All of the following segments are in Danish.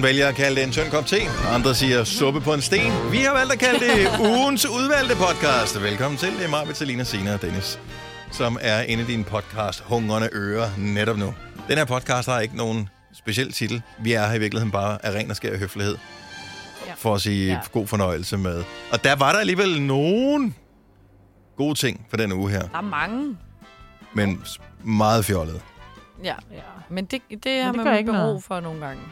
Nogen vælger at kalde det en tynd kop te, andre siger suppe på en sten. Vi har valgt at kalde det ugens udvalgte podcast. Velkommen til. Det er mig, Vitalina, Sina og Dennis, som er inde i din podcast Hungrende Ører netop nu. Den her podcast har ikke nogen speciel titel. Vi er her i virkeligheden bare af ren og skær høflighed. Ja. For at sige Ja. god fornøjelse med. Og der var der alligevel nogen gode ting for den uge her, Der er mange. men meget fjollet. Ja. Ja. Men det, det har det man ikke noget. for nogle gange.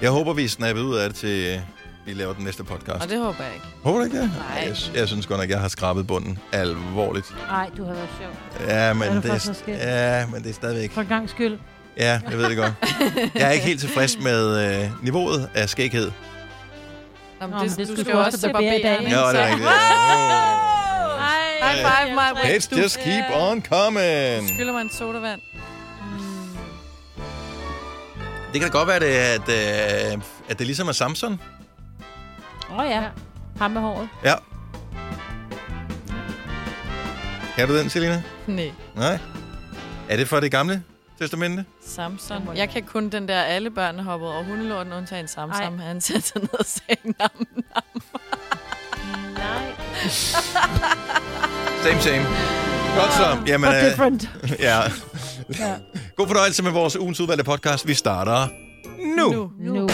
Jeg håber, vi er snappet ud af det til, øh, vi laver den næste podcast. Og det håber jeg ikke. Håber du ikke det? Nej. Jeg, jeg synes godt nok, jeg har skrabet bunden alvorligt. Nej, du har været sjov. Ja, men, Er det er, skidt? ja, men det er stadigvæk... For en gang skyld. Ja, jeg ved det godt. Jeg er ikke helt tilfreds med øh, niveauet af skæghed. Nå, men Nå, det, men det du skal skal du jo også til barberen. Ja, det er rigtigt. High five. Let's just keep on coming. Skylder mig en sodavand. Det kan da godt være, det, at, øh, at det ligesom er Samson. Åh oh, ja. Ham med håret. Ja. Kan du den, Selina? Nej. Nej. Er det fra det gamle testamente? Samson. Jeg kan kun den der, alle børn hoppede over hundelorten, undtagen Samson. Ej. Han satte sig ned og sagde nam, nam. Nej. Same, same. Godt så. Jamen, But øh, different. ja. Ja. God fornøjelse med vores ugens udvalgte podcast. Vi starter nu. nu. Nu. Nu.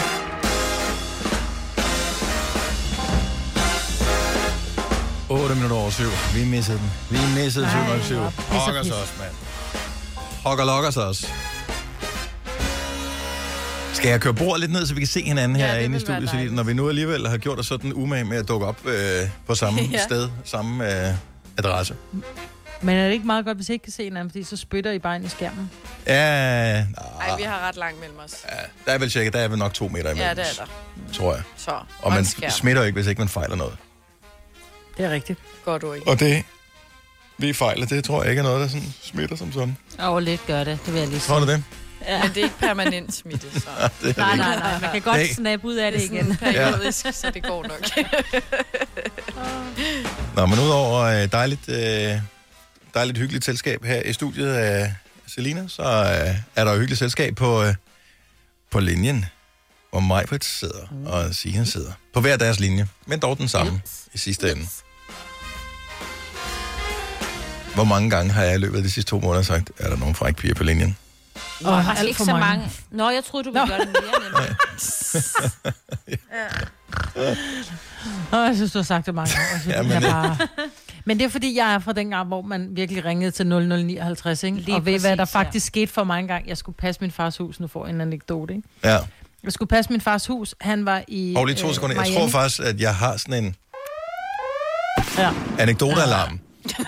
8 minutter over syv. Vi missede den. Vi missede Ej, 707. hvor pis og Hokker pis. os, mand. Hokker lokker os. Skal jeg køre bordet lidt ned, så vi kan se hinanden Ja, her det inde i studiet, dejligt. når vi nu alligevel har gjort os sådan umage med at dukke op øh, på samme Ja. sted, samme øh, adresse. Men er det ikke meget godt, hvis I ikke kan se hinanden, fordi så spytter I bare ind i skærmen? Ja, Ej, nah, vi har ret langt mellem os. ja, der er vel cirka, der er vel nok to meter imellem Ja, det er os, der. tror jeg. Så, Og man skærm. smitter jo ikke, hvis ikke man fejler noget. Det er rigtigt. Godt ord, ikke? Og det, vi fejler, det tror jeg ikke er noget, der sådan smitter som sådan. Åh, oh, lidt gør det. Det vil jeg lige sige. Tror du det? Men det er ikke permanent smitte, så det er Nej, det nej, nej. Man kan godt Hey. snappe ud af det igen. periodisk, så det går nok. Nå, men udover øh, dejligt, øh, dejligt hyggeligt selskab her i studiet af Selina, så øh, er der jo hyggeligt selskab på, øh, på linjen, hvor Majbrit sidder og Sian sidder. På hver deres linje, men dog den samme i sidste ende. Hvor mange gange har jeg i løbet af de sidste to måneder sagt, er der nogen fræk piger på linjen? Og Faktisk alt ikke for så mange. mange. Nå, jeg troede, du ville Nå. gøre det mere nemt. Åh, jeg synes, du har sagt det mange gange. Jeg Ja, ja, men det- bare... men det er, fordi jeg er fra den gang, hvor man virkelig ringede til 0059, ikke? Lige og ved hvad der præcis, ja. faktisk skete for mig engang? Jeg skulle passe min fars hus. Nu får jeg en anekdote, ikke? Ja. Jeg skulle passe min fars hus. Han var i Og lige to sekunder. Jeg tror Miami. faktisk, at jeg har sådan en Ja. anekdotealarm.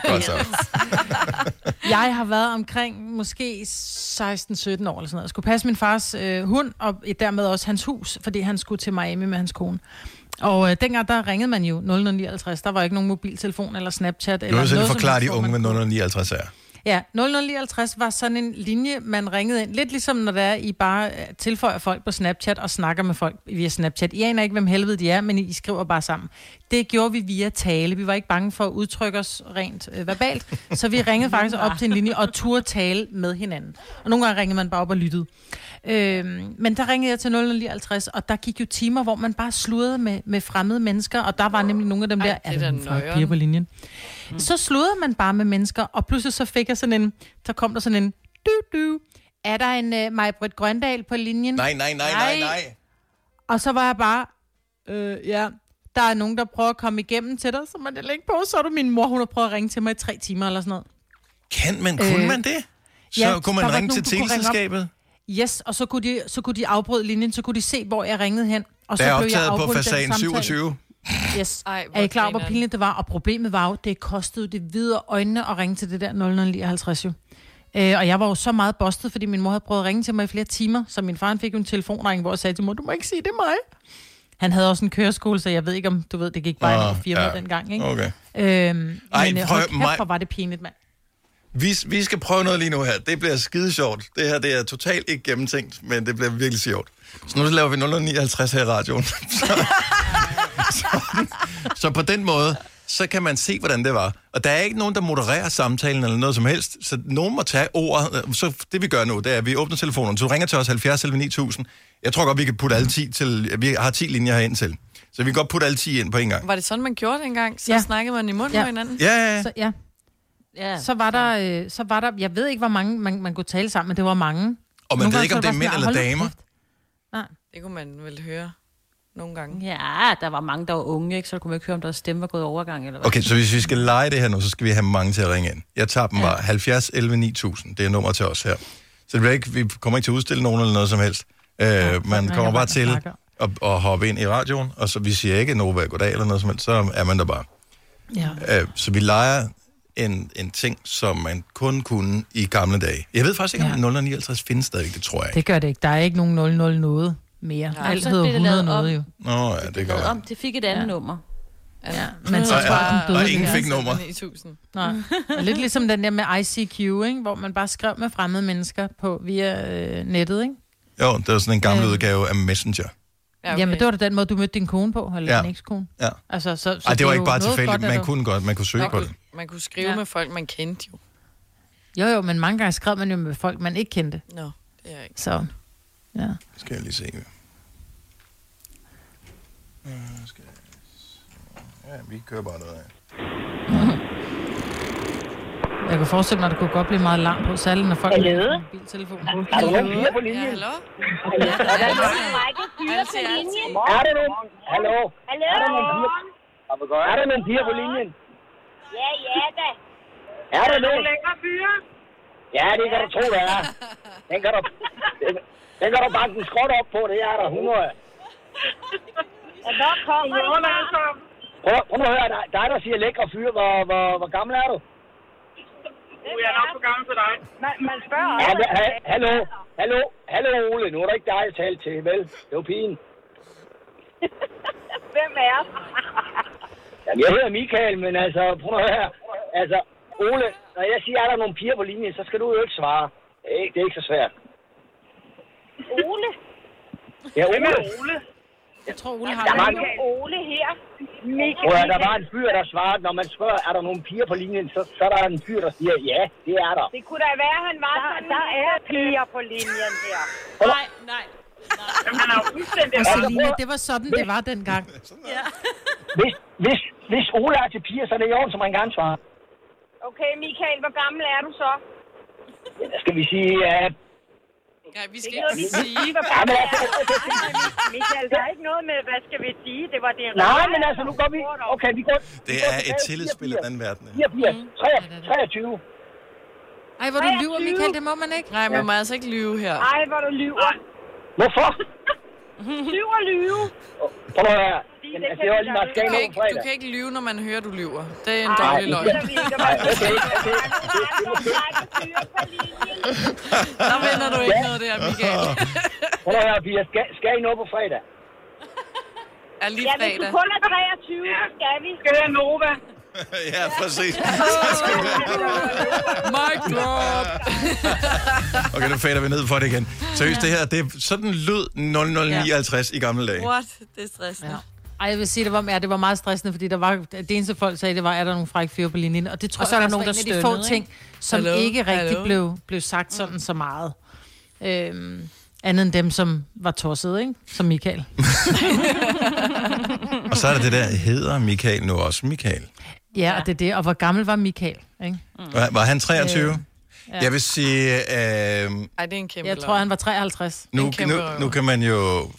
Godt så. Jeg har været omkring måske 16-17 år eller sådan noget. Jeg skulle passe min fars øh, hund, og dermed også hans hus, fordi han skulle til Miami med hans kone. Og øh, dengang, der ringede man jo 0059. Der var ikke nogen mobiltelefon eller Snapchat. Du eller så noget som forklare de hvor unge man med kunne- 059 er. Ja, 0059 var sådan en linje, man ringede ind. Lidt ligesom når det er, I bare øh, tilføjer folk på Snapchat og snakker med folk via Snapchat. I aner ikke, hvem helvede de er, men I skriver bare sammen. Det gjorde vi via tale. Vi var ikke bange for at udtrykke os rent øh, verbalt, så vi ringede faktisk op til en linje og turde tale med hinanden. Og nogle gange ringede man bare op og lyttede. Øhm, men der ringede jeg til 0059, og der gik jo timer, hvor man bare sludrede med, med fremmede mennesker, og der var nemlig nogle af dem Ej, der, det er der noieren. piger på linjen? Mm. Så sludrede man bare med mennesker, og pludselig så fik jeg sådan en, så kom der sådan en, du du, er der en uh, Majbrit Grøndal på linjen? Nej, nej, nej, nej, nej. Og så var jeg bare, øh, ja, der er nogen, der prøver at komme igennem til dig, så man det lægge på, så er du min mor, hun har prøvet at ringe til mig i tre timer eller sådan noget. Kan man, kunne Øh, man det? Så ja, kunne der man ringe nogen, til teleselskabet? Yes, og så kunne, de, så kunne de afbryde linjen, så kunne de se, hvor jeg ringede hen. Og Der så er blev jeg optaget på fasan samtale. 27. Yes. Ej, er I klar over, hvor pinligt det var? Og problemet var jo, det kostede det videre øjnene at ringe til det der 0059 jo. Øh, og jeg var jo så meget bustet, fordi min mor havde prøvet at ringe til mig i flere timer, så min far fik jo en telefonring, hvor jeg sagde til mor, du må ikke sige, det er mig. Han havde også en køreskole, så jeg ved ikke om, du ved, det gik bare oh, i firmaet ja. dengang, ikke? Okay. Øhm, Ej, men øh, prøv- hold kæft, mig- hvor var det pinligt, mand. Vi, vi skal prøve noget lige nu her. Det bliver skide sjovt. Det her det er totalt ikke gennemtænkt, men det bliver virkelig sjovt. Så nu laver vi 059 her i radioen. så, så, så på den måde, så kan man se, hvordan det var. Og der er ikke nogen, der modererer samtalen eller noget som helst, så nogen må tage ordet. Så det vi gør nu, det er, at vi åbner telefonen. Så du ringer til os 70 11 9000. Jeg tror godt, vi kan putte alle 10 til... Vi har 10 linjer herind til. Så vi kan godt putte alle 10 ind på en gang. Var det sådan, man gjorde det engang? Så Ja. snakkede man i munden Ja. ja. på hinanden? Ja, ja, ja. Så, ja. Ja, Så var, der, øh, så var der, jeg ved ikke, hvor mange man, man kunne tale sammen, men det var mange. Og man Nogle ved ikke, om det er mænd eller "Hold nu damer. kæft." Nej. Det kunne man vel høre nogle gange. Ja, der var mange, der var unge, ikke? så kunne man ikke høre, om deres stemme var gået overgang. Eller hvad. Okay, så hvis vi skal lege det her nu, så skal vi have mange til at ringe ind. Jeg tager dem bare. 70 11 9000. Det er nummer til os her. Så det bliver ikke, vi kommer ikke til at udstille nogen eller noget som helst. Øh, man ringer kommer bare til at, at hoppe ind i radioen, og så vi siger ikke Nova goddag eller noget som helst, så er man der bare. Ja. Øh, så vi leger en, en ting, som man kun kunne i gamle dage. Jeg ved faktisk ikke, om Ja. 059 findes stadigvæk, det tror jeg ikke. Det gør det ikke. Der er ikke nogen 00 noget mere. Nej, Alt hedder blev det 100 lavet om. noget jo. Nå, ja, det Det, går. om, det fik et andet Ja. nummer. Ja, men så jeg, den og døde. ingen fik nummer. 9000. Nej. Lidt ligesom den der med ICQ, ikke? hvor man bare skrev med fremmede mennesker på via øh, nettet. Ikke? Jo, det var sådan en gammel Øh. udgave af Messenger. Ja, Okay. Jamen, det var da den måde, du mødte din kone på, eller Ja. ja. din ekskone. Ja. Altså, så, så Ej, det var er ikke bare tilfældigt, man du- kunne godt, man kunne søge man, på det. kunne, man kunne skrive Ja. ja. med folk, man kendte jo. Jo, jo, men mange gange skrev man jo med folk, man ikke kendte. Nå, det er ikke. Så, ja. Skal jeg lige se. Øh, skal Ja, vi kører bare noget af. Jeg kan forestille mig, at det kunne godt blive meget larm på, særligt når folk Hallo? har mobiltelefon. Er der nogen piger på Ja, hallo? Er fyre på linjen. Er der nogen? Hallo? Hallo? Er der nogen piger? Er der nogen piger på linjen? Ja, ja da. Er der nogen? længere fyre? Ja, det kan du tro, der er. Den kan du, den, den kan du banke en skråt op på, det er der 100. Ja, hvor kommer I? Prøv, prøv nu at høre, dig, dig der siger lækre fyre, hvor, hvor, hvor gammel er du? Jeg er nok for gammel til dig. Man, man spørger Ja, også. men, ha, hallo, hallo, hallo Ole, nu er det ikke dig, jeg talte til, vel? Det var pigen. Hvem er? Jamen, jeg hedder Michael, men altså, prøv at høre. Altså, Ole, når jeg siger, er der nogle piger på linjen, så skal du jo ikke svare. Det er ikke, det er ikke så svært. Ole. Ja, Ole. Ole? Jeg tror, Ole har Der var det. en, er Ole her. Prøv at høre, der var en fyr, der svarede, når man spørger, er der nogle piger på linjen, så, så er der en fyr, der siger, ja, det er der. Det kunne da være, han var der, sådan. Der er piger på linjen her. Nej, nej. Han er fuldstændig... Og Selina, det var sådan, det var dengang. Hvis, hvis, hvis Ole er til piger, så er det i orden, så man kan svare. Okay, Michael, hvor gammel er du så? Ja, Skal vi sige, at... Nej, vi skal ikke sige. Ja, men altså, Michael, der er ikke noget med, hvad skal vi sige? Det var det nej, men altså, nu går vi... Okay, vi går... Det er et tillidsspil af den verden. 84, 23. Ej, hvor du lyver, Michael, det må man ikke. Nej, man må altså ikke lyve her. Ej, hvor du lyver. Hvorfor? Lyver, lyve. Prøv at høre. Men altså, det var lige meget Du skæng kan, over ikke, du fredag. kan ikke lyve, når man hører, du lyver. Det er en Nej, dårlig det løgn. er- Nej, okay, okay. Der vinder du ikke noget der, Michael. Prøv at høre, Pia. Skal, skal I nå på fredag? Er lige Ja, hvis du fredag. kun er 23, så skal vi. Skal det Nova? ja, præcis. Mic drop. Okay, nu fader vi ned for det igen. Seriøst, det her, det er sådan lød 0059 i gamle dage. What? Det er stressende. Ja. Ej, jeg vil sige, det var, ja, det var meget stressende, fordi der var, det eneste folk sagde, det var, er der nogle frække fyre på linjen? Og det tror Og så jeg er der nogen, der af de få stønnede, ting, som Hallo? ikke rigtig blev, blev sagt sådan så meget. Øhm, andet end dem, som var tosset, ikke? Som Michael. Og så er der det der, hedder Michael nu også Michael? Ja, og det er det. Og hvor gammel var Michael? Ikke? Var, var han 23? Øh, ja. Jeg vil sige, øh, Ej, det er en kæmpe Jeg tror, han var 53. nu, nu, nu kan man jo...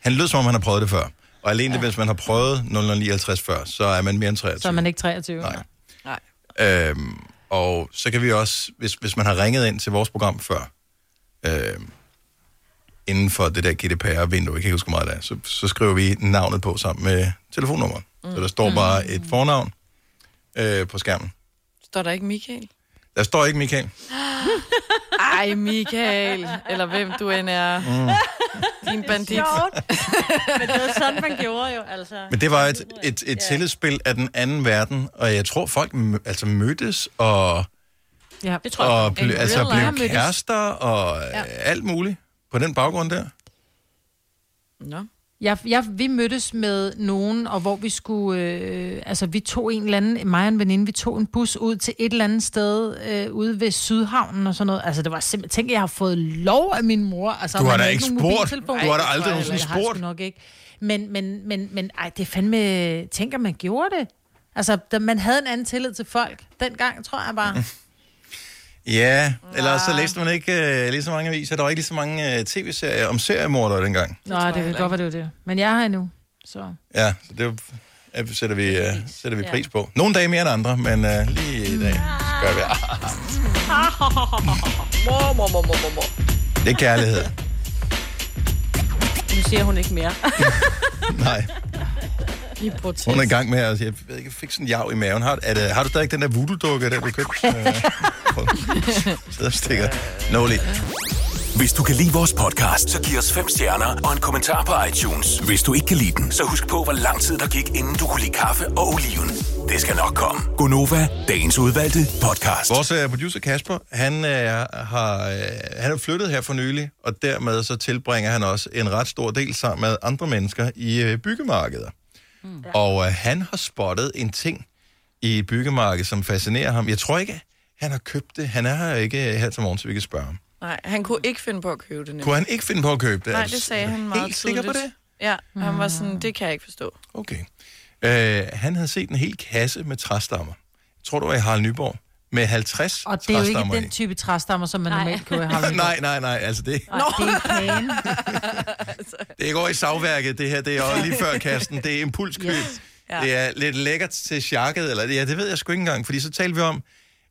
Han lød som om, han har prøvet det før. Og alene ja. det, hvis man har prøvet 0059 før, så er man mere end 23. Så er man ikke 23. Nej. Nej. Øhm, og så kan vi også, hvis, hvis man har ringet ind til vores program før, øhm, inden for det der GDPR-vindue, jeg kan ikke huske meget det er, så, så skriver vi navnet på sammen med telefonnummeret. Mm. Så der står bare et fornavn øh, på skærmen. Står der ikke Michael? Der står ikke Michael. Ej, Michael. Eller hvem du end er. Mm. Din bandit. Men det var sådan, man gjorde jo, altså. Men det var et, et, et tillidsspil af den anden verden, og jeg tror, folk mø- altså mødtes og, Ja. Det tror jeg. og ble, altså blev kærester og ja. alt muligt på den baggrund der. Nå. Jeg, jeg, vi mødtes med nogen, og hvor vi skulle... Øh, altså, vi tog en eller anden... Mig og en veninde, vi tog en bus ud til et eller andet sted øh, ude ved Sydhavnen og sådan noget. Altså, det var simpelthen... Tænk, jeg har fået lov af min mor. Altså, Du har da ikke spurgt. Du har da aldrig nogensinde spurgt. nok ikke. Men, men, men, men ej, det er fandme... Tænk, at man gjorde det. Altså, da man havde en anden tillid til folk. Dengang, tror jeg bare. Ja, eller så læste man ikke uh, lige så mange aviser. Der var ikke lige så mange uh, tv-serier om seriemordere dengang. Nå, det, det kan godt være, det var det. Men jeg er her nu, så... Ja, så det øh, sætter vi, uh, sætter vi pris på. Nogle dage mere end andre, men uh, lige i dag gør vi. Mor, mor, mor, mor, mor. Det er kærlighed. Nu siger hun ikke mere. Nej, I protest. hun er i gang med at jeg ved ikke, jeg fik sådan en jav i maven. Har, er det, har du stadig den der voodoo-dukke, der du købte? Sidder og stikker. Nå lige. Hvis du kan lide vores podcast, så giv os fem stjerner og en kommentar på iTunes. Hvis du ikke kan lide den, så husk på, hvor lang tid der gik, inden du kunne lide kaffe og oliven. Det skal nok komme. Gonova, dagens udvalgte podcast. Vores uh, producer Kasper, han, uh, har, uh, han er flyttet her for nylig, og dermed så tilbringer han også en ret stor del sammen med andre mennesker i uh, byggemarkeder. Mm. Og uh, han har spottet en ting i byggemarkedet, som fascinerer ham. Jeg tror ikke, han har købt det. Han er her ikke her til morgen, så vi kan spørge ham. Nej, han kunne ikke finde på at købe det. nemlig. Kunne han ikke finde på at købe det? Nej, det sagde han meget Helt sikker på tydeligt. det? Ja, han var sådan, det kan jeg ikke forstå. Okay. Uh, han havde set en hel kasse med træstammer. Jeg tror, du var i Harald Nyborg. Med 50 Og det er jo ikke den type træstammer, som man Nej. normalt køber i Havn. Nej, nej, nej, altså det, Nå. Det er kagen. det går i savværket, det her. Det er også lige før kasten. Det er impulskøb. Yes. Ja. Det er lidt lækkert til sjakket, eller ja, det ved jeg sgu ikke engang, fordi så talte vi om,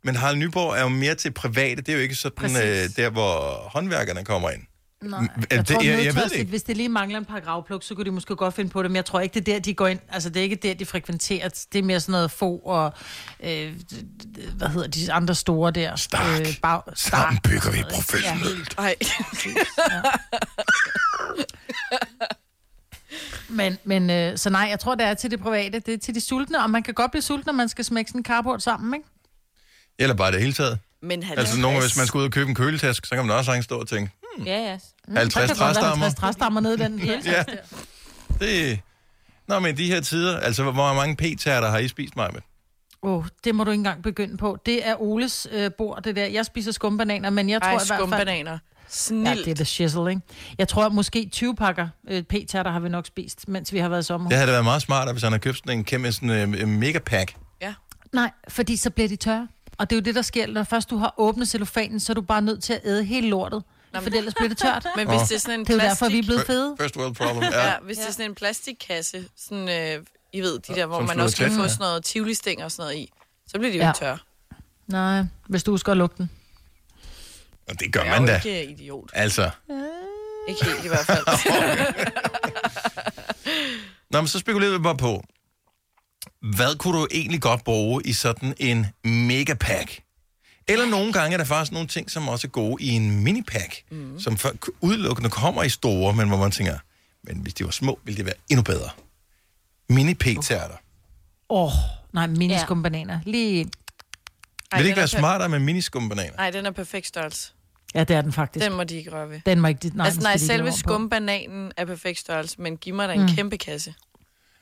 men Harald Nyborg er jo mere til private. Det er jo ikke sådan øh, der, hvor håndværkerne kommer ind. Nej, det- jeg, tror, jeg- jeg ved det ikke. Hvis det lige mangler en par gravpluk, så kunne de måske godt finde på det, men jeg tror ikke, det er der, de går ind. Altså, det er ikke der, de frekventerer. Det er mere sådan noget få og, øh, hvad hedder de andre store der? Stark. bag, Sammen bygger vi professionelt. Ej, Men, men øh, så nej, jeg tror, det er til det private. Det er til de sultne, og man kan godt blive sulten, når man skal smække sådan en carport sammen, ikke? Eller bare det hele taget. men han Altså nogle, hvis man skal ud og købe en køletask, så kan man også sagtens stå og tænke, Ja, ja. 50 der godt være træstammer. 50 træstammer nede i den hele Ja. Det... Nå, men de her tider, altså hvor mange p-tærter har I spist mig med? Åh, oh, det må du ikke engang begynde på. Det er Oles øh, bord, det der. Jeg spiser skumbananer, men jeg tror Ej, i hvert fald... skumbananer. Ja, Snilt. det er the shizzle, ikke? Jeg tror, at måske 20 pakker øh, p-tærter har vi nok spist, mens vi har været i sommer. Det havde da været meget smartere, hvis han havde købt sådan en kæmpe sådan, øh, megapack. Ja. Nej, fordi så bliver de tørre. Og det er jo det, der sker. Når først du har åbnet cellofanen, så er du bare nødt til at æde hele lortet. Men- For ellers bliver det tørt. Men hvis det er sådan en Det er plastik... derfor, vi er blevet fede. First world problem, ja. Ja, hvis det er sådan en plastikkasse, sådan, øh, I ved, de der, hvor Som man også kan få sådan noget tivoli-stænger og sådan noget i, så bliver de jo Ja. ikke tørre. Nej, hvis du husker at lugte den. Og det gør Jeg er man jo da. ikke øh, idiot. Altså. Ikke helt i hvert fald. Nå, men så spekulerer vi bare på, hvad kunne du egentlig godt bruge i sådan en megapack? Eller nogle gange er der faktisk nogle ting, som også er gode i en minipack, mm. som for, udelukkende kommer i store, men hvor man tænker, men hvis de var små, ville det være endnu bedre. mini p-tærter. Åh, oh, nej, miniskumbananer. Lige... Vil det ikke være per- smartere med miniskumbananer? Nej, den er perfekt størrelse. Ja, det er den faktisk. Den må de ikke røre ved. Den må ikke... Nej, altså nej, selve skumbananen er perfekt størrelse, men giv mig da en mm. kæmpe kasse.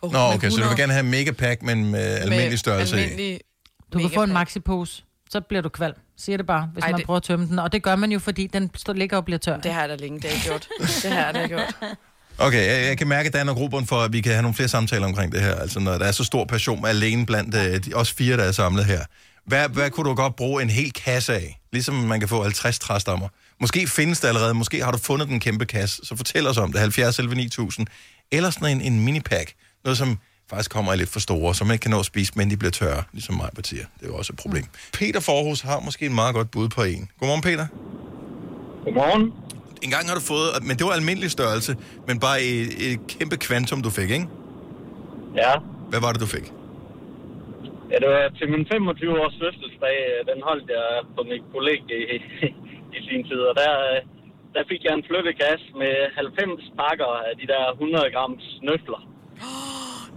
Oh, Nå, okay, så du vil gerne have en megapack, men med almindelig størrelse i. almindelig Du kan få en maxipose. Så bliver du kvalm. Siger det bare, hvis Ej, man det- prøver at tømme den. Og det gør man jo, fordi den står, ligger og bliver tør. Det har jeg da længe dag gjort. Det har jeg da gjort. Okay, jeg, jeg kan mærke, at der er noget grobund for, at vi kan have nogle flere samtaler omkring det her. Altså, når der er så stor passion alene blandt uh, de, os fire, der er samlet her. Hvad, hvad kunne du godt bruge en hel kasse af? Ligesom man kan få 50 træstammer. Måske findes det allerede, måske har du fundet den kæmpe kasse, så fortæl os om det, 70 11 9000. Eller sådan en, en minipack, noget som faktisk kommer i lidt for store, så man ikke kan nå at spise, men de bliver tørre, ligesom mig partier. Det er jo også et problem. Mm. Peter Forhus har måske en meget godt bud på en. Godmorgen, Peter. Godmorgen. En gang har du fået, men det var almindelig størrelse, men bare et, et kæmpe kvantum, du fik, ikke? Ja. Hvad var det, du fik? ja, det var til min 25-års fødselsdag. øh, Den holdt jeg på mit kollega i, i sin tid, og der, øh, der fik jeg en flyttekasse med 90 pakker af de der 100 gram snøfler.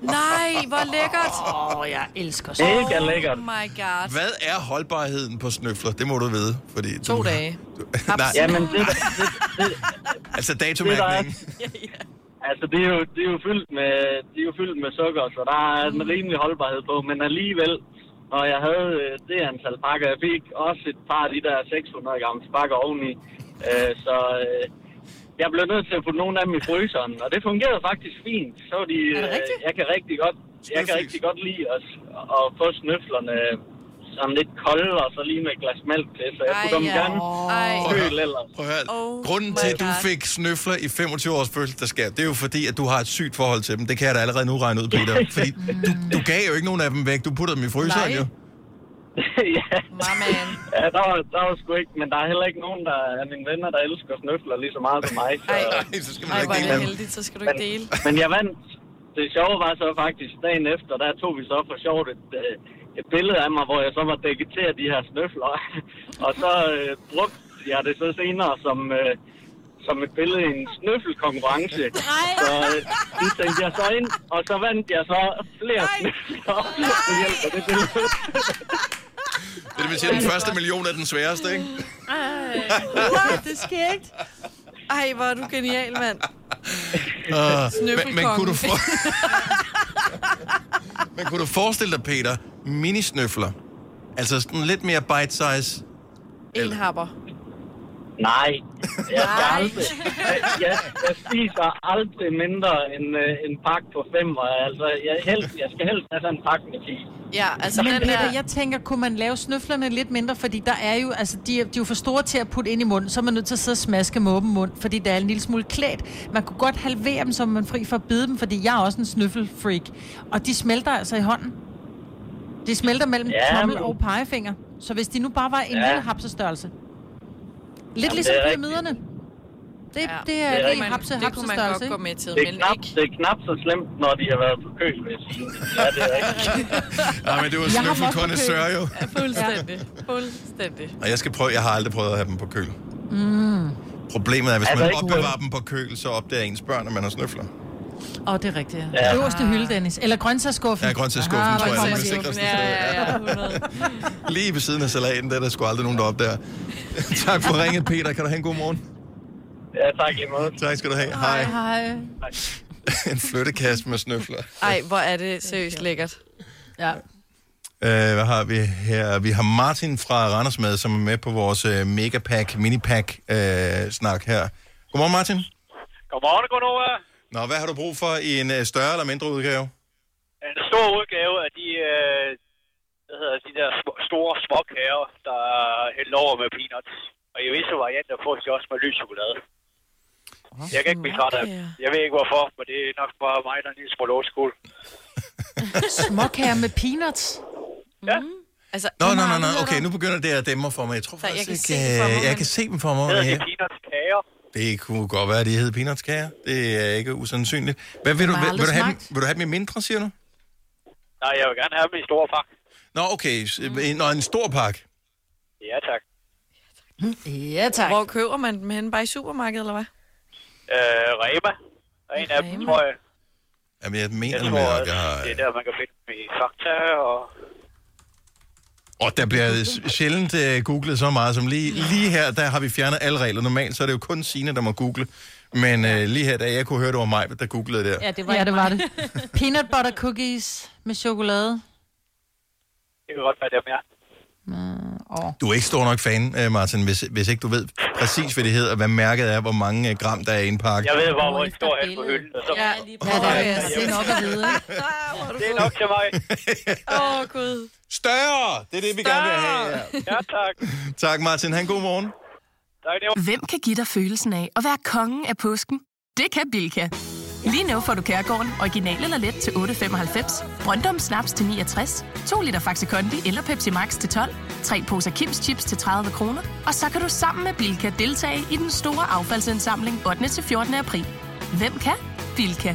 Nej, hvor lækkert. Åh, oh, jeg elsker så. Mega lækkert. Oh my god. Hvad er holdbarheden på snøfler? Det må du vide, fordi... To du, dage. Du, nej, Jamen, det, det, det, altså datomærkningen. Altså, det er, jo, det er jo fyldt med, det er jo fyldt med sukker, så der er en rimelig holdbarhed på. Men alligevel, når jeg havde øh, det antal pakker, jeg fik også et par af de der 600 gram pakker oveni. Øh, så øh, jeg blev nødt til at putte nogle af dem i fryseren, og det fungerede faktisk fint. Så de, Er det øh, rigtigt? jeg kan rigtig godt, jeg kan rigtig godt lide at, at få snøflerne sådan lidt kolde, og så lige med et glas mælk til, så jeg putter dem ja. gerne køl ellers. Prøv at høre. Oh Grunden til, at du fik snøfler i 25 års fødselsdagsgave, det er jo fordi, at du har et sygt forhold til dem. Det kan jeg da allerede nu regne ud, Peter. Fordi du, du gav jo ikke nogen af dem væk. Du puttede dem i fryseren, Nej. jo. ja. My man. Ja, der var, der var sgu ikke, men der er heller ikke nogen der af mine venner, der elsker snøfler lige så meget som mig. Så. Ej. Nej, så skal man Ej, ikke dele det dem. heldigt, så skal du Men, ikke dele. men jeg vandt. Det sjove var så faktisk, dagen efter, der tog vi så for sjovt et, øh, et billede af mig, hvor jeg så var dækket til af de her snøfler. og så øh, brugte jeg det så senere som, øh, som et billede i en snøffelkonkurrence. Så øh, det tænkte jeg så ind, og så vandt jeg så flere snøfler ved hjælp af det er det, man siger, den første million er den sværeste, ikke? det sker ikke. Ej, hvor er du genial, mand. Uh, men, men, kunne du for... men kunne du forestille dig, Peter, minisnøfler? Altså sådan lidt mere bite-size. En happer. Nej, jeg skal aldrig. Jeg, jeg spiser aldrig mindre end øh, en pakke på fem, altså, jeg, helst, jeg skal helst have sådan en pakke med 10. Ja, altså Men den Peter, der... jeg tænker, kunne man lave snøflerne lidt mindre? Fordi der er jo, altså, de er, de er jo for store til at putte ind i munden, så er man nødt til at sidde og smaske med åben mund, fordi der er en lille smule klædt. Man kunne godt halvere dem, så man er fri for at bide dem, fordi jeg er også en snøffelfreak. Og de smelter altså i hånden. De smelter mellem Ja, tommel men- og pegefinger. Så hvis de nu bare var en ja. lille hapsestørrelse. Lidt Jamen, ligesom det er pyramiderne. Det, Ja, det er, det det er er, rigtigt. hapse, det kunne man godt gå ikke? med til, Det er, men knap, ikke... det er knap så slemt, når de har været på vil jeg sige. Ja, det er rigtigt. Nej, men det var også på snøffelkondensør, jo. Ja, fuldstændig. Fuldstændig. Og jeg skal prøve, jeg har aldrig prøvet at have dem på køl. Mm. Problemet er, hvis Altså, man opbevarer dem på køl, så opdager ens børn, at man har snøfler. Åh, oh, det er rigtigt, ja. Ja. Øverste hylde, Dennis. Eller grøntsagsskuffen. Ja, grøntsagsskuffen, Aha, tror jeg, det er sikreste sted. ja, ja, 100. Lige ved siden af salaten, der er der sgu aldrig nogen, der opdager. tak for ringet, Peter. Kan du have en god morgen? Ja, tak i måde. Tak skal du have. Hej. Hej. en flyttekasse med snøfler. Ej, hvor er det seriøst lækkert. Ja. Uh, hvad har vi her? Vi har Martin fra Randers med, som er med på vores uh, Megapack, Minipack uh, snak her. Godmorgen, Martin. Godmorgen, Gunova. Nå, hvad har du brug for i en uh, større eller mindre udgave? En stor udgave af de, øh, hvad hedder de der store småkager, der er hældt over med peanuts. Og i visse varianter får de også med lys chokolade. Jeg kan ikke blive træt af dem. Jeg ved ikke hvorfor, men det er nok bare mig, der er en lille smule old school. Småkager med peanuts. Ja, Altså, Nå, nå, nå, nå, okay, nu begynder det at dæmme for mig. Jeg tror Så jeg faktisk kan ikke, se det for mig, øh, jeg men- kan se dem for mig. hedder de peanuts kager. Det kunne godt være, at de hed peanutskager. Det er ikke usandsynligt. Hvad vil du, vil, vil, du have dem, vil du have dem i mindre, siger du? Nej, jeg vil gerne have dem i store pakke. Nå, okay. s- Nå, en stor pakke. Ja, tak. Ja, tak. Hvor køber man dem hen? Bare i supermarkedet, eller hvad? Øh, Rema er en af dem, Rema. tror jeg. Jamen, jeg Jeg mener tror, med, at at jeg har... det er der, man kan finde dem i Fakta og... Og der bliver sjældent uh, googlet så meget som lige, lige her, der har vi fjernet alle regler. Normalt så er det jo kun Signe, der må google. Men uh, lige her, da jeg kunne høre, det var mig, der googlede der. Ja, det var, ja, det, var det. Peanut butter cookies med chokolade. Det kan godt være dem, ja. Du er ikke stor nok fan, øh, Martin, hvis, hvis ikke du ved præcis, hvad det hedder, hvad mærket er, hvor mange øh, gram der er i en pakke. Jeg ved, hvor, hvor efter står hen på hylden. Og så... Ja, Ja, det er, det er nok at vide, ikke? Det er nok til mig. Åh, oh, Gud. Større! Det er det, vi gerne vil have. Ja. Ja, tak. Tak, Martin. Han god morgen. Tak, det var... Hvem kan give dig følelsen af at være kongen af påsken? Det kan Bilka! Lige nu får du Kærgården original eller let til 8.95, Brøndum Snaps til 69, 2 liter Faxi Kondi eller Pepsi Max til 12, 3 poser Kims Chips til 30 kroner, og så kan du sammen med Bilka deltage i den store affaldsindsamling 8. til 14. april. Hvem kan? Bilka.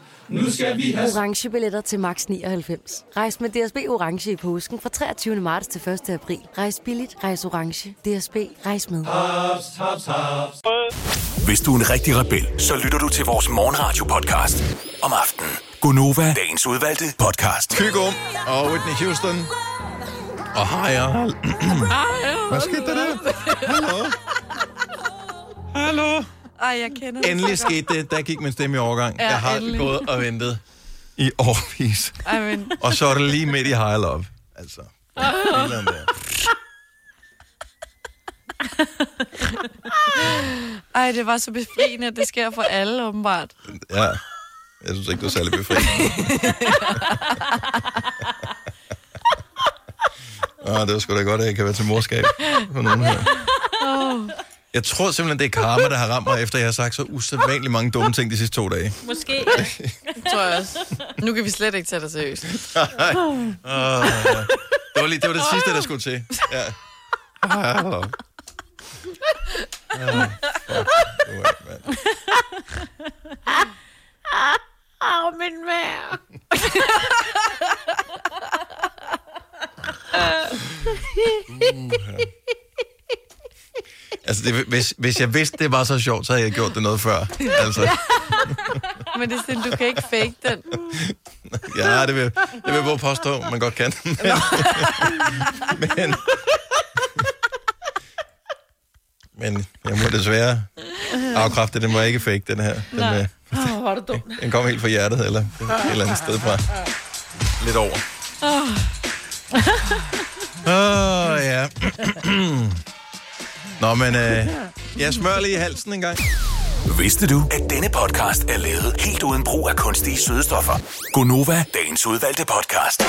Nu skal vi have... orange billetter til max 99. Rejs med DSB orange i påsken fra 23. marts til 1. april. Rejs billigt, rejs orange. DSB rejs med. Haps, haps, haps. Hvis du er en rigtig rebel, så lytter du til vores morgenradio-podcast om aftenen. Gunova, dagens udvalgte podcast. Kygo og Whitney Houston. Og hej, Hvad skete der der? Hallo? Hallo? Ej, jeg kender det Endelig skete det. Der gik min stemme i overgang. Ja, Jeg har endelig. gået og ventet i årvis. Ej, men... Og så er det lige midt i high love. Altså. der. Ej, det var så befriende, at det sker for alle, åbenbart. Ja. Jeg synes ikke, du er særlig befriende. Ah, det var sgu da godt, at jeg kan være til morskab for nogen her. Oh. Jeg tror simpelthen, det er karma, der har ramt mig, efter jeg har sagt så usædvanligt mange dumme ting de sidste to dage. Måske. tror jeg også. Nu kan vi slet ikke tage dig seriøst. Nej. Oh, ja. det, var lige, det var det sidste, der skulle til. Ja. Ah, oh. Ah, fuck. Nu er det, mand. Åh, min mær. Altså, det, hvis, hvis jeg vidste, det var så sjovt, så havde jeg gjort det noget før. Altså, Men det er sådan, du kan ikke fake den. ja, det vil, det vil jeg påstå, man godt kan. Men, men, men jeg må desværre afkræfte, den var ikke fake, den her. Den, Nej. øh, Åh, var du dum. den kom helt fra hjertet, eller et eller andet sted fra. Lidt over. Nå, men øh, jeg smører lige i halsen en gang. Vidste du, at denne podcast er lavet helt uden brug af kunstige sødestoffer? Gonova, dagens udvalgte podcast.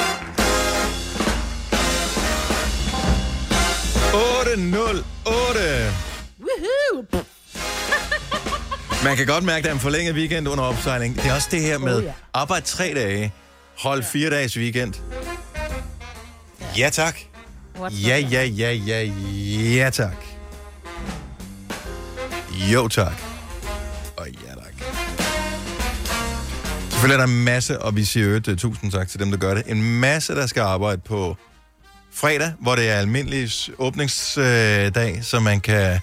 808. Woohoo! Man kan godt mærke, at der er en forlænget weekend under opsejling. Det er også det her med Oh, ja. arbejde tre dage, hold fire dages weekend. Ja tak. Ja, ja, ja, ja, ja tak. Jo tak. Og ja tak. Selvfølgelig er der en masse, og vi siger øvrigt eh, tusind tak til dem, der gør det. En masse, der skal arbejde på fredag, hvor det er almindelig åbningsdag, så man kan,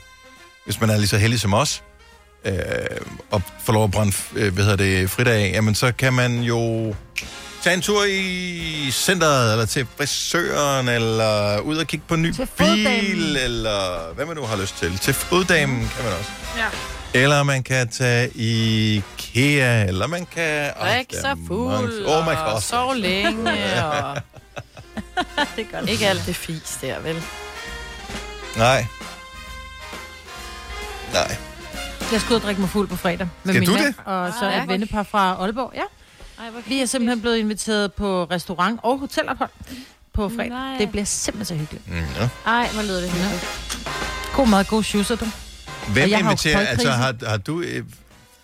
hvis man er lige så heldig som os, øh, og får lov at brænde øh, hvad hedder det, fridag af, jamen så kan man jo tage en tur i centret, eller til frisøren, eller ud og kigge på en ny bil, eller hvad man nu har lyst til. Til foddamen kan man også. Ja. Eller man kan tage i IKEA, eller man kan... Åh, Drik der er sig fuld, Oh my og god. sov længe, og det er godt. ikke alt det fis der, vel? Nej. Nej. Jeg skal ud og drikke mig fuld på fredag med Skal min du det? og så Ah, et vennepar fra Aalborg. Ja. Ej, Vi er simpelthen blevet inviteret på restaurant og hotelophold på fredag. Nej. Det bliver simpelthen så hyggeligt. Mm, ja. Ej, hvor lyder det hyggeligt. God mad, god shoes, du. Hvem Og har inviterer... Altså, har, har du... øh,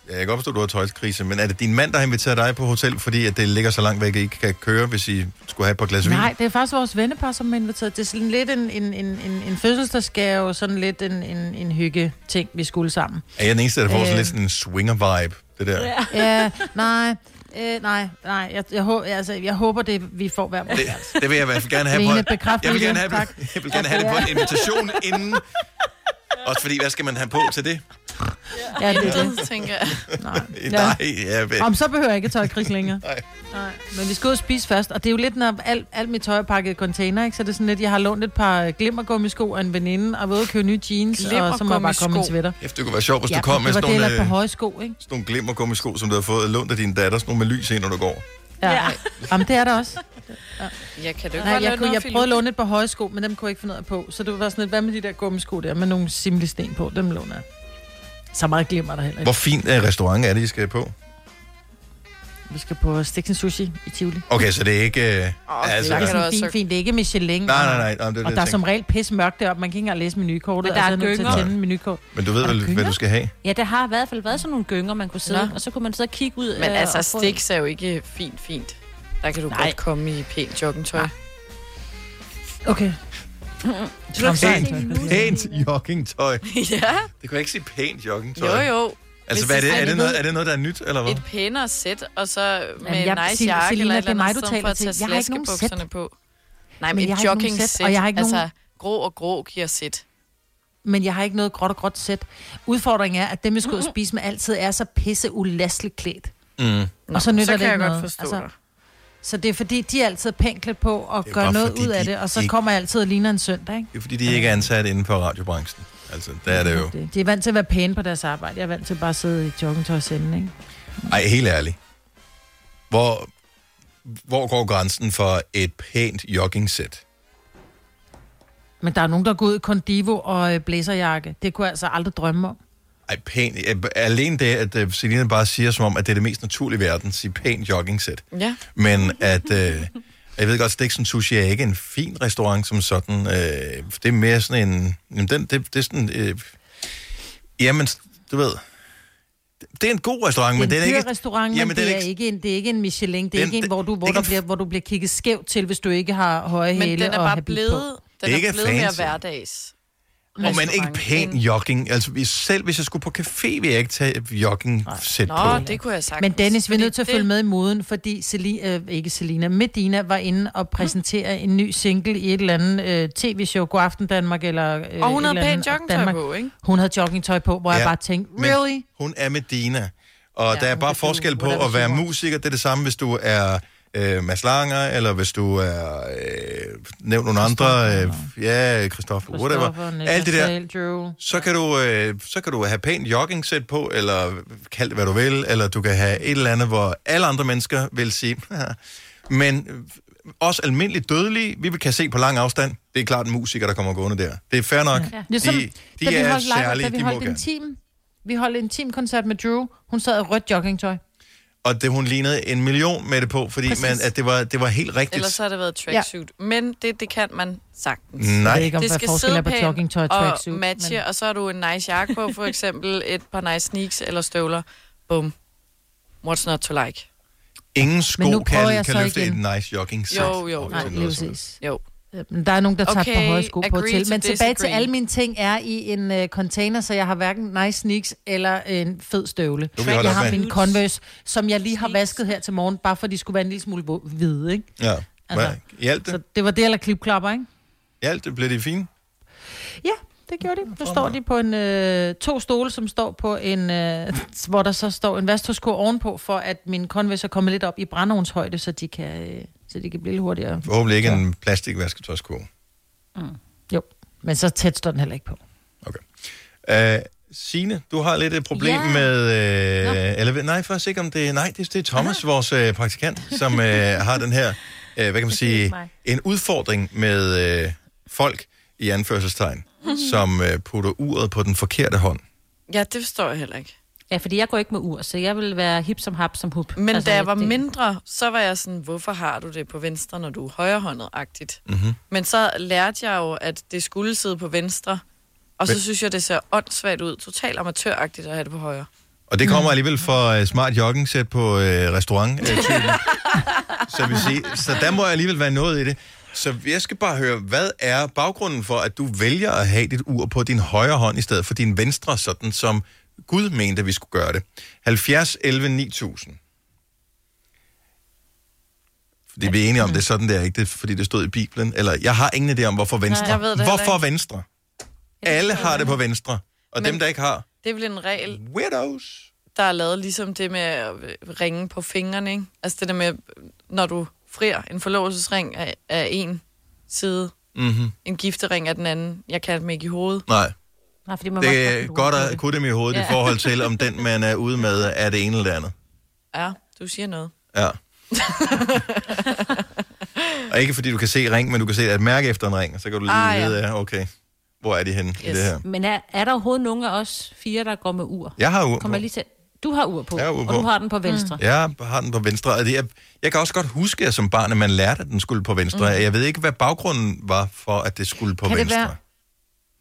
Ja, jeg kan godt forstå, at du har tøjskrise, men er det din mand, der har inviteret dig på hotel, fordi at det ligger så langt væk, at I ikke kan køre, hvis I skulle have et par glas vin? Nej, det er faktisk vores vennepar, som er inviteret. Det er sådan lidt en, en, en, en, en fødselsdagsgave, sådan lidt en, en, en hygge-ting, vi skulle sammen. Er jeg den eneste, der får sådan Øh. lidt sådan en swinger-vibe, det der? Ja, ja nej, øh, nej, nej. Jeg, jeg, hå- altså, jeg håber, det vi får hver vores Det, det vil jeg i hvert fald gerne have Lene, på... Jeg vil gerne have, jeg vil gerne have det på en invitation inden. Også fordi, hvad skal man have på til det? Ja, det er det. tænker jeg. Nej. Nej, ja, vel. Om så behøver jeg ikke tøjkrig længere. Nej. Nej. Men vi skal ud og spise først, og det er jo lidt, når alt, alt mit tøj er pakket i container, ikke? så det er sådan lidt, jeg har lånt et par glimmergummisko af en veninde, og ved at købe nye jeans, og så må jeg bare komme i en sweater. Efter det kunne være sjovt, hvis Ja, du kom med det sådan det, nogle, par øh, høje sko, ikke? sådan nogle glimmergummisko, som du har fået lånt af din datter, sådan nogle med lys i, når du går. Ja. ja. Jamen, det er der også. Ja, kan du ikke Nej, jeg, kunne, jeg prøvede at låne et par høje sko, men dem kunne jeg ikke finde ud af på. Så det var sådan lidt, hvad med de der gummisko der, med nogle simle sten på, dem låner jeg. Så meget glimmer der heller ikke. Hvor fint er restaurant er det, I skal på? Vi skal på Stiksen Sushi i Tivoli. Okay, så det er ikke... Øh, Oh, altså, det er sådan fint, fint. Det er ikke Michelin. Nej, nej, og- nej, nej, det det, og jeg der er som regel pis mørkt deroppe. Man kan ikke engang læse menukortet. Men der er og så er nødt til at gynger. tænde menukort. Men du ved vel, hvad gynger? du skal have? Ja, der har i hvert fald været sådan nogle gynger, man kunne sidde, Nå. og så kunne man sidde og kigge ud. Men øh, altså, Stix er jo ikke fint, fint. Der kan du Nej. godt komme i pænt joggingtøj. Okay. Så Pænt, pænt joggingtøj. ja. Det kunne jeg ikke sige pænt joggingtøj. Jo, jo. Altså, hvad er det? Er det, noget, er det noget, der er nyt, eller hvad? Et pænere sæt, og så med Jamen, en jeg- nice jakke Selina, eller et det er eller mig, andet, du for at tage Jeg har ikke nogen sæt. på. Nej, Men men et jogging sæt, og jeg har ikke altså nogen- grå og grå giver sæt. Men jeg har ikke noget gråt og gråt sæt. Udfordringen er, at dem, jeg skal ud og spise med, altid er så pisse ulastigt klædt. Mm. Og så nytter så det kan ikke jeg godt noget. forstå altså, dig. Så det er fordi, de er altid pænt klædt på og Det er gør bare noget ud af de det, og så ikke- kommer jeg altid og ligner en søndag, ikke? Det er fordi, de ikke er ansat inden for radiobranchen. Altså, der er det jo. Det- De er vant til at være pæne på deres arbejde. Jeg er vant til bare at sidde i joggingtøj og sende, ikke? Ej, helt ærligt. Hvor, hvor går grænsen for et pænt jogging-sæt? Men der er nogen, der går ud i kondivo og øh, blæserjakke. Det kunne jeg altså aldrig drømme om. Ej, pænt. Øh, Alene det, at uh, Selina bare siger, som om, at det er det mest naturlige i verden, sige pænt jogging-sæt. Ja. Men at... Uh, jeg ved godt, Stiksen Sushi er ikke en fin restaurant som sådan. Uh, det er mere sådan en... Jamen, den, det, det er sådan... Uh, jamen, du ved... Det er en god restaurant, men det er er en dyr ikke... restaurant, men det er, er ikke- ikke en, det er ikke en Michelin. Det er Den- ikke en, hvor du, hvor, det er der ikke bliver, hvor du bliver kigget skævt til, hvis du ikke har høje Men hæle den er og bare blevet, den Det er er ikke blevet mere hverdags. Og men ikke pæn jogging. Altså, selv hvis jeg skulle på café, vil jeg ikke tage et jogging-sæt Nå, på. det kunne jeg sagtens. Men Dennis, vi er nødt til at det- følge med i moden, fordi Selina, øh, ikke Selina, Medina var inde og præsentere en ny single i et eller andet øh, tv-show, God Aften Danmark, eller øh, Og hun havde pænt joggingtøj Danmark. på, ikke? Hun havde joggingtøj på, hvor ja, jeg bare tænkte, really? Hun er Medina. Og ja, der er bare forskel på at være musiker. Det er det samme, hvis du er øh, Mads Langer, eller hvis du er... Øh, nævn nogle andre... Øh, ja, Christoffer, whatever. Christoffer, Alt det der. Drew. Så kan, du, øh, så kan du have pænt jogging-sæt på, eller kald det, hvad du vil, eller du kan have et eller andet, hvor alle andre mennesker vil sige... Men øh, også almindeligt dødelige, vi kan se på lang afstand. Det er klart en musiker, der kommer gående der. Det er fair nok. Ja. De, Ligesom, de vi er live, særlige, da vi de må holdt gerne. en team, vi holdt en teamkoncert med Drew. Hun sad i rødt joggingtøj. Og det, hun lignede en million med det på, fordi Præcis. man, at det, var, det var helt rigtigt. Ellers så har det været tracksuit. Ja. Men det, det kan man sagtens. Nej. Jeg ved ikke, om det hvad skal forskel sidde på joggingtøj og tracksuit. og matche, men- og så har du en nice jakke på, for eksempel et par nice sneaks eller støvler. Bum. What's not to like? Ingen sko kan, kan løfte igen. et nice jogging sæt. Jo, jo. Nej. Jo. Men der er nogen, der tager Okay, på høje sko på til. to Men tilbage til alle mine ting er i en uh, container, så jeg har hverken nice sneaks eller en fed støvle. Du Jeg har min Converse, som jeg lige har vasket her til morgen, bare for de skulle være en lille smule hvide, ikke? Ja. Altså, Hjalp Så det? det var det, eller klipklapper, ikke? Hjalp det? Blev det fint? Ja, det gjorde de. Nu står de på en øh, to stole, som står på en, øh, hvor der så står en vasktøjsko ovenpå, for at min Converse er kommet lidt op i brændeovnshøjde, så de kan, øh, så de kan blive lidt hurtigere. Forhåbentlig ikke en plastikvasketøjsko. Jo, men så tæt står den heller ikke på. Uh, Signe, du har lidt et problem Ja. med... Uh, eller, nej, faktisk ikke om det... Nej, det, det er Thomas, vores uh, praktikant, som uh, har den her, uh, hvad kan man sige, en udfordring med uh, folk i anførselstegn, som uh, putter uret på den forkerte hånd. Ja, det forstår jeg heller ikke. Ja, fordi jeg går ikke med ur, så jeg vil være hip som hap som hup. Men altså, da jeg var det- mindre, så var jeg sådan, hvorfor har du det på venstre, når du er højrehåndet-agtigt? Mm-hmm. Men så lærte jeg jo, at det skulle sidde på venstre. Og så Men- synes jeg, det ser åndssvagt ud. Totalt amatøragtigt at have det på højre. Og det kommer alligevel fra uh, smart jogging-sæt på uh, restaurant uh, så, vil sige, så der må alligevel være noget i det. Så jeg skal bare høre, hvad er baggrunden for, at du vælger at have dit ur på din højre hånd i stedet for din venstre, sådan som Gud mente, vi skulle gøre det? 70, 11, 9000. Fordi vi er enige om, det er sådan, det er ikke, det fordi det stod i Bibelen. Eller, jeg har ingen idé om, hvorfor venstre. heller hvorfor venstre? Alle har det på venstre. Og Men- dem, der ikke har, Det er vel en regel, weirdos. der er lavet ligesom det med at ringe på fingrene, ikke? Altså det der med, når du frier en forlovelsesring af, af en side, Mm-hmm. en giftering af den anden. Jeg kan dem ikke i hovedet. Nej. Nej, fordi man Det er godt at det. kunne dem i hovedet ja. i forhold til, om den, man er ude med, er det ene eller det andet. Ja, du siger noget. Ja. og ikke fordi du kan se ring, men du kan se et mærke efter en ring, og så kan du lige Ah, ja. vide, ja. okay, hvor er de henne yes. i det her. Men er, er der overhovedet nogen af os fire, der går med ur? Jeg har ur Kommer på. lige til... Du har ur på, Jeg har ur og på. du har den på venstre. Mm. Jeg har den på venstre. og det- Jeg, jeg kan også godt huske, at som barn, at man lærte, at den skulle på venstre. Mm. Jeg ved ikke, hvad baggrunden var for, at det skulle på Kan det venstre. være-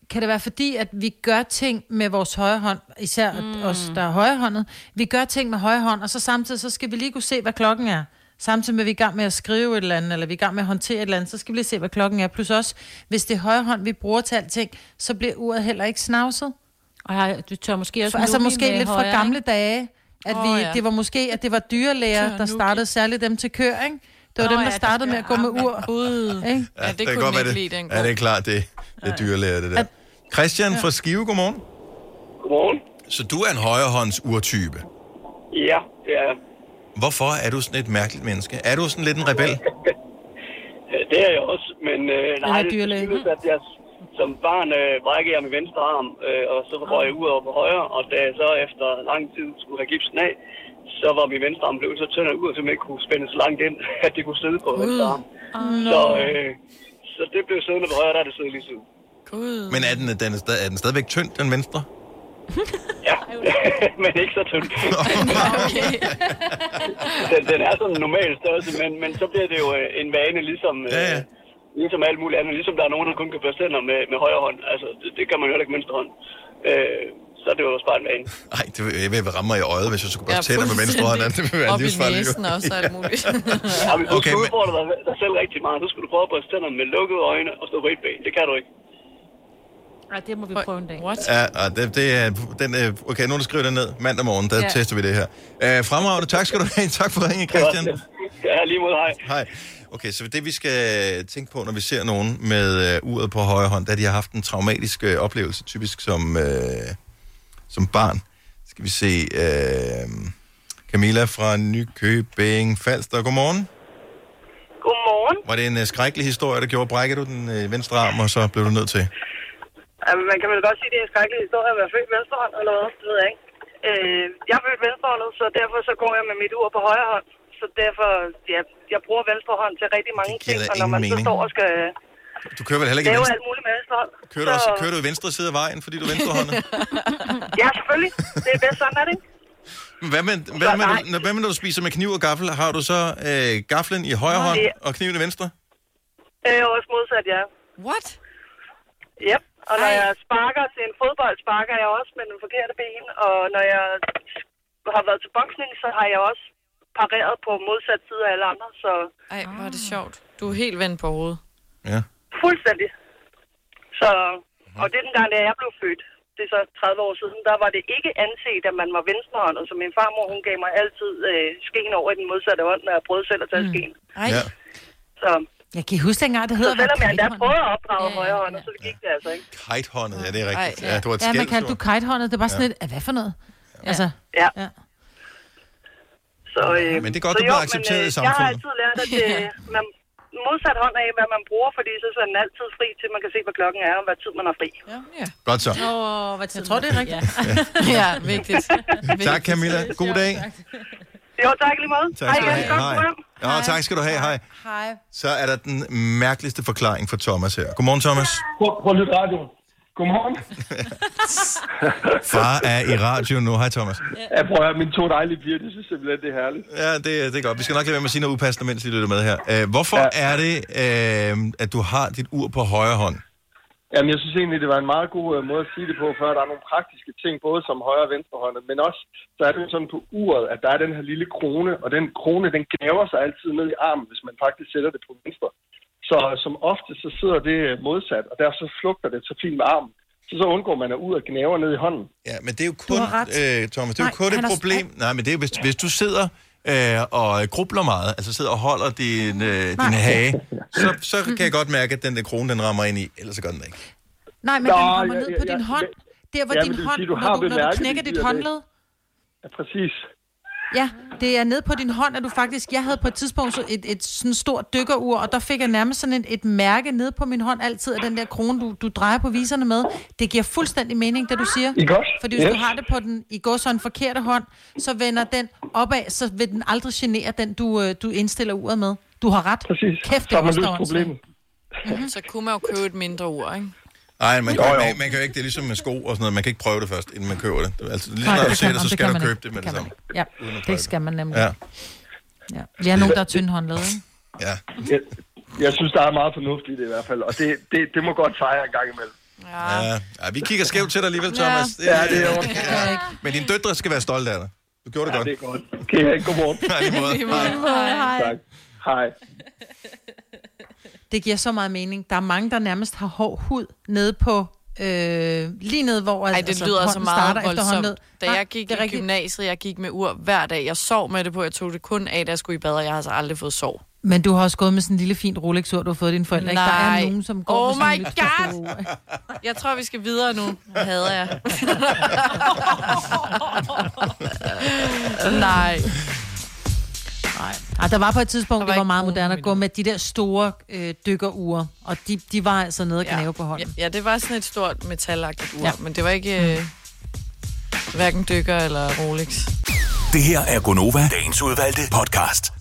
Kan det være fordi, at vi gør ting med vores højre hånd, især mm. os, der er højrehåndet, vi gør ting med højre hånd, og så samtidig så skal vi lige kunne se, hvad klokken er. Samtidig med, at vi er i gang med at skrive et eller andet, eller vi er i gang med at håndtere et eller andet, så skal vi lige se, hvad klokken er. Plus også, hvis det er højre hånd, vi bruger til alting, så bliver uret heller ikke snavset. Og du tør måske også For, altså måske lidt fra højre, gamle ikke? dage, at Åh, vi, ja. det var måske, at det var dyrlæger, Tør der startede særligt dem til kør, ikke? Det var Nå, dem, der ja, startede med at gå med ur. Gud. Ikke? Ja, det kan kunne godt ikke lide, den Ja, det er klart, det, det er dyrlæger, det der. Christian fra Skive, godmorgen. Godmorgen. Så du er en højrehånds urtype. Ja, det er jeg. Hvorfor er du sådan et mærkeligt menneske? Er du sådan lidt en rebel? Øh, Det er jeg også, men øh, nej, er det dyrlæge. skyldes, at jeg som barn øh, brækkede jeg min venstre arm, øh, og så røg jeg ud over på højre, og da jeg så efter lang tid skulle have gipsen af, så var min venstre arm blevet så tynd ud, at jeg ikke kunne spænde så langt ind, at det kunne sidde på venstre arm. Så, øh, så det blev siddende på højre, der er det siddet lige siden. Gud. Men er den, den er, er den stadigvæk tynd, den venstre? Ja, men ikke så tynd. okay. den, den er sådan en normal størrelse, men, men så bliver det jo øh, en vane, ligesom, øh, Ja, ja. ligesom alt muligt andet. Ligesom der er nogen, der kun kan børste tænder med, med højre hånd. Altså, det, det kan man jo heller ikke med venstre hånd. Øh, så er det jo også bare en vane. Nej, det vil, jeg vil ramme mig i øjet, hvis jeg skulle bare Ja, tænde med venstre hånd. Det vil være Op i livsfarligt. næsen også og alt muligt. Ja, du Okay, okay, skal men- dig, dig selv rigtig meget, så skulle du prøve at børste tænder med lukkede øjne og stå på et ben. Det kan du ikke. Ej, det må vi prøve en dag. What? Ja, og det, det er, den, er- okay, nu der skriver det ned. Mandag morgen, der ja. Ja. tester vi det her. Uh, fremragende, tak skal du have. Tak for ringen, Christian. Ja, lige mod hej. Hej. Okay, så det vi skal tænke på, når vi ser nogen med uh, uret på højre hånd, da de har haft en traumatisk uh, oplevelse, typisk som, uh, som barn. Skal vi se, uh, Camilla fra Nykøbing Falster, godmorgen. Godmorgen. Var det en uh, skrækkelig historie, der gjorde, brækkede du den uh, venstre arm, og så blev du nødt til? Altså, man kan vel godt sige, at det er en skrækkelig historie at være født venstrehånd eller hvad, det ved jeg ikke. Øh, jeg er født venstrehåndet, så derfor så går jeg med mit ur på højre hånd. Så derfor, ja, jeg bruger venstre hånd til rigtig mange ting, og når man ingen så mening. står og skal Du kører vel heller ikke i lave venstre? alt muligt med venstre hånd. Kører du, også, kører du i venstre side af vejen, fordi du er venstrehåndet? Ja, selvfølgelig. Det er bedst sådan, er det ikke? Hvad med, hvad, med, nej. når, hvad med, når du spiser med kniv og gaffel? Har du så øh, gaflen i højre hånd Ja. og kniven i venstre? Det er jo også modsat, ja. What? Yep. Og når Ej. jeg sparker til en fodbold, sparker jeg også med den forkerte ben. Og når jeg har været til boksning, så har jeg også pareret på modsat side af alle andre. Så Ej, hvor er det sjovt. Du er helt vendt på hovedet. Ja. Fuldstændig. Så, og det er den gang, da jeg blev født, det er så 30 år siden, der var det ikke anset, at man var venstrehåndet. Så min farmor, hun gav mig altid øh, skeen over i den modsatte hånd, når jeg prøvede selv at tage mm. skeen. Ej. Ja. Så, Jeg kan huske dengang, det så hedder selvom jeg endda prøvede at opdrage Ja, ja, højre hånd, ja, så det gik det altså ikke. Kitehåndet, ja, det er rigtigt. Ej, ja. ja. det var et Ja, man kaldte du kitehåndet. Det var sådan lidt, "Ah, hvad for noget? Altså, Ja. Ja. Så, øh, Men det er godt, så du bliver jo, accepteret men, i øh, Jeg har samfundet. altid lært, at det, man modsat hånd af, hvad man bruger, fordi så er den altid fri, til man kan se, hvad klokken er, og hvad tid man har fri. Ja. ja. Godt så. Åh, hvad Jeg tror, det er rigtigt. Ja, vigtigt. Tak, Camilla. God dag. Jo, tak i lige måde. Tak skal du igen. have. Hej. Ja, tak skal du have. Hej. Hej. Så er der den mærkeligste forklaring for Thomas her. Godmorgen, Thomas. Prøv, prøv at lytte radio. Godmorgen. Far er i radio nu. Hej, Thomas. Jeg prøver mine to dejlige piger, det synes simpelthen, det er herligt. Ja, det, det er godt. Vi skal nok lade være med at sige noget upassende, mens de lytter med her. Uh, hvorfor ja. er det, uh, at du har dit ur på højre hånd? Jamen, jeg synes egentlig, det var en meget god uh, måde at sige det på, for der er nogle praktiske ting, både som højre og venstre hånd, men også, så er det jo sådan på uret, at der er den her lille krone, og den krone, den gnaver sig altid ned i armen, hvis man faktisk sætter det på venstre. Så som ofte, så sidder det øh, modsat, og derfor så flugter det så fint med armen. Så så undgår man at ud og gnaver ned i hånden. Ja, men det er jo kun, har ret. øh, Thomas, det er jo kun et problem. Nej, men det er, hvis, hvis du sidder øh, og grubler meget, altså sidder og holder din, øh, din hage, så, så kan jeg godt mærke, at den der krone, den rammer ind i, ellers så gør den ikke. Nej, men Nå, den kommer ja, ned ja, på din ja, hånd. Der, hvor Ja, din hånd, sige, du når har du, når du knækker dit håndled. Ja, præcis. Ja, det er nede på din hånd, at du faktisk... Jeg havde på et tidspunkt så et, et sådan stort dykkerur, og der fik jeg nærmest sådan et, et mærke nede på min hånd altid af den der krone, du, du drejer på viserne med. Det giver fuldstændig mening, det du siger. Ikke også? Fordi hvis Yes. du har det på den, i går så en forkerte hånd, så vender den opad, så vil den aldrig genere den, du, øh, du indstiller uret med. Du har ret. Præcis. Kæft, så det har man løst problemet. Så kunne man jo købe et mindre ur, ikke? Nej, man, Jo, jo. man, man kan jo ikke, det er ligesom med sko og sådan noget, man kan ikke prøve det først, inden man køber det. Altså, lige når du det ser det, så det skal du købe ikke. det med Det det samme. Ja, Uden at prøve det skal man nemlig. Ja, Ja. Vi er nogen, der er tyndhåndlede, ikke? ja. Jeg, jeg synes, der er meget fornuft i det i hvert fald, og det, det, det må godt fejre en gang imellem. Ja. ja. ja vi kigger skævt til dig alligevel, Thomas. Ja, det er jo. ja. Men dine døtre skal være stolte af dig. Du gjorde det Ja, godt. det er godt. Okay, godmorgen. Nej, lige måde. Hej. Hej. Tak. Hej. Det giver så meget mening. Der er mange, der nærmest har hård hud nede på øh, lige ned, hvor Ej, det lyder altså meget starter efter hånden voldsomt. Da Nej, jeg gik er i rigtigt. gymnasiet, jeg gik med ur hver dag. Jeg sov med det på, jeg tog det kun af, da jeg skulle i bad, og jeg har altså aldrig fået sov. Men du har også gået med sådan en lille fin Rolex-ur, du har fået dine forældre. Ikke? Der er Nej. nogen, som går Oh med sådan my God! Jeg tror, vi skal videre nu. Hader jeg. Nej. Ej, der var på et tidspunkt, Der var det var meget moderne at gå med de der store øh, dykkerure, og de, de var altså nede og knæve på hånden. Ja, ja, det var sådan et stort metalagtigt ur, Ja. ja. men det var ikke øh, hverken dykker eller Rolex. Det her er Gonova, dagens udvalgte podcast.